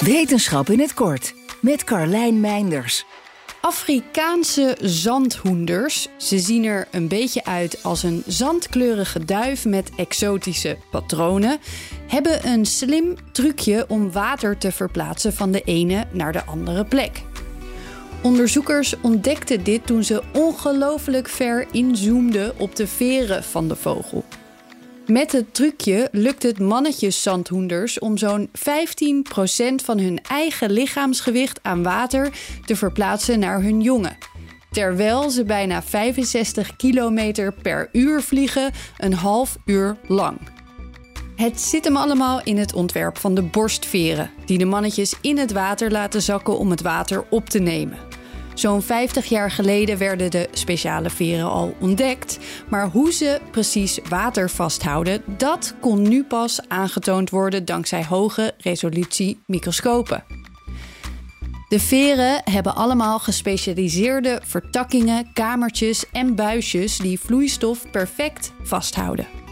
Wetenschap in het kort met Carlijn Meinders. Afrikaanse zandhoenders, ze zien er een beetje uit als een zandkleurige duif met exotische patronen, hebben een slim trucje om water te verplaatsen van de ene naar de andere plek. Onderzoekers ontdekten dit toen ze ongelooflijk ver inzoomden op de veren van de vogel. Met het trucje lukt het mannetjeszandhoenders om zo'n 15% van hun eigen lichaamsgewicht aan water te verplaatsen naar hun jongen. Terwijl ze bijna 65 km per uur vliegen, een half uur lang. Het zit hem allemaal in het ontwerp van de borstveren, die de mannetjes in het water laten zakken om het water op te nemen. Zo'n 50 jaar geleden werden de speciale veren al ontdekt, maar hoe ze precies water vasthouden, dat kon nu pas aangetoond worden dankzij hoge resolutie microscopen. De veren hebben allemaal gespecialiseerde vertakkingen, kamertjes en buisjes die vloeistof perfect vasthouden.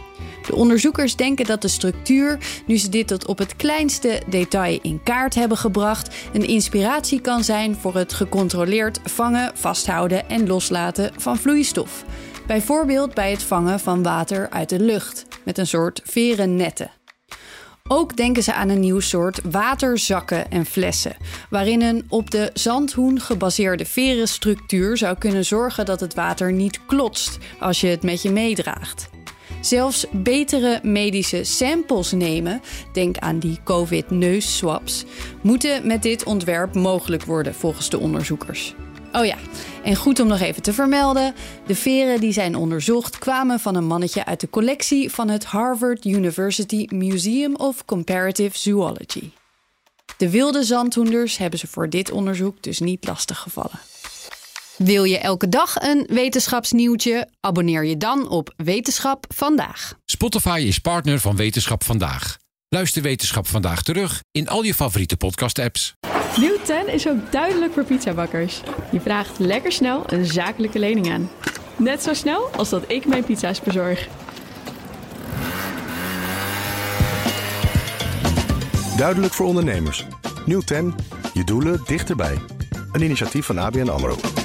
De onderzoekers denken dat de structuur, nu ze dit tot op het kleinste detail in kaart hebben gebracht, een inspiratie kan zijn voor het gecontroleerd vangen, vasthouden en loslaten van vloeistof. Bijvoorbeeld bij het vangen van water uit de lucht met een soort verennetten. Ook denken ze aan een nieuw soort waterzakken en flessen, waarin een op de zandhoen gebaseerde verenstructuur zou kunnen zorgen dat het water niet klotst als je het met je meedraagt. Zelfs betere medische samples nemen, denk aan die COVID-neusswaps, moeten met dit ontwerp mogelijk worden volgens de onderzoekers. Oh ja, en goed om nog even te vermelden: de veren die zijn onderzocht kwamen van een mannetje uit de collectie van het Harvard University Museum of Comparative Zoology. De wilde zandhoenders hebben ze voor dit onderzoek dus niet lastig gevallen. Wil je elke dag een wetenschapsnieuwtje? Abonneer je dan op Wetenschap vandaag. Spotify is partner van Wetenschap vandaag. Luister Wetenschap vandaag terug in al je favoriete podcast-apps. Nieuw 10 is ook duidelijk voor pizzabakkers. Je vraagt lekker snel een zakelijke lening aan. Net zo snel als dat ik mijn pizza's bezorg. Duidelijk voor ondernemers. Nieuw 10, je doelen dichterbij. Een initiatief van ABN AMRO.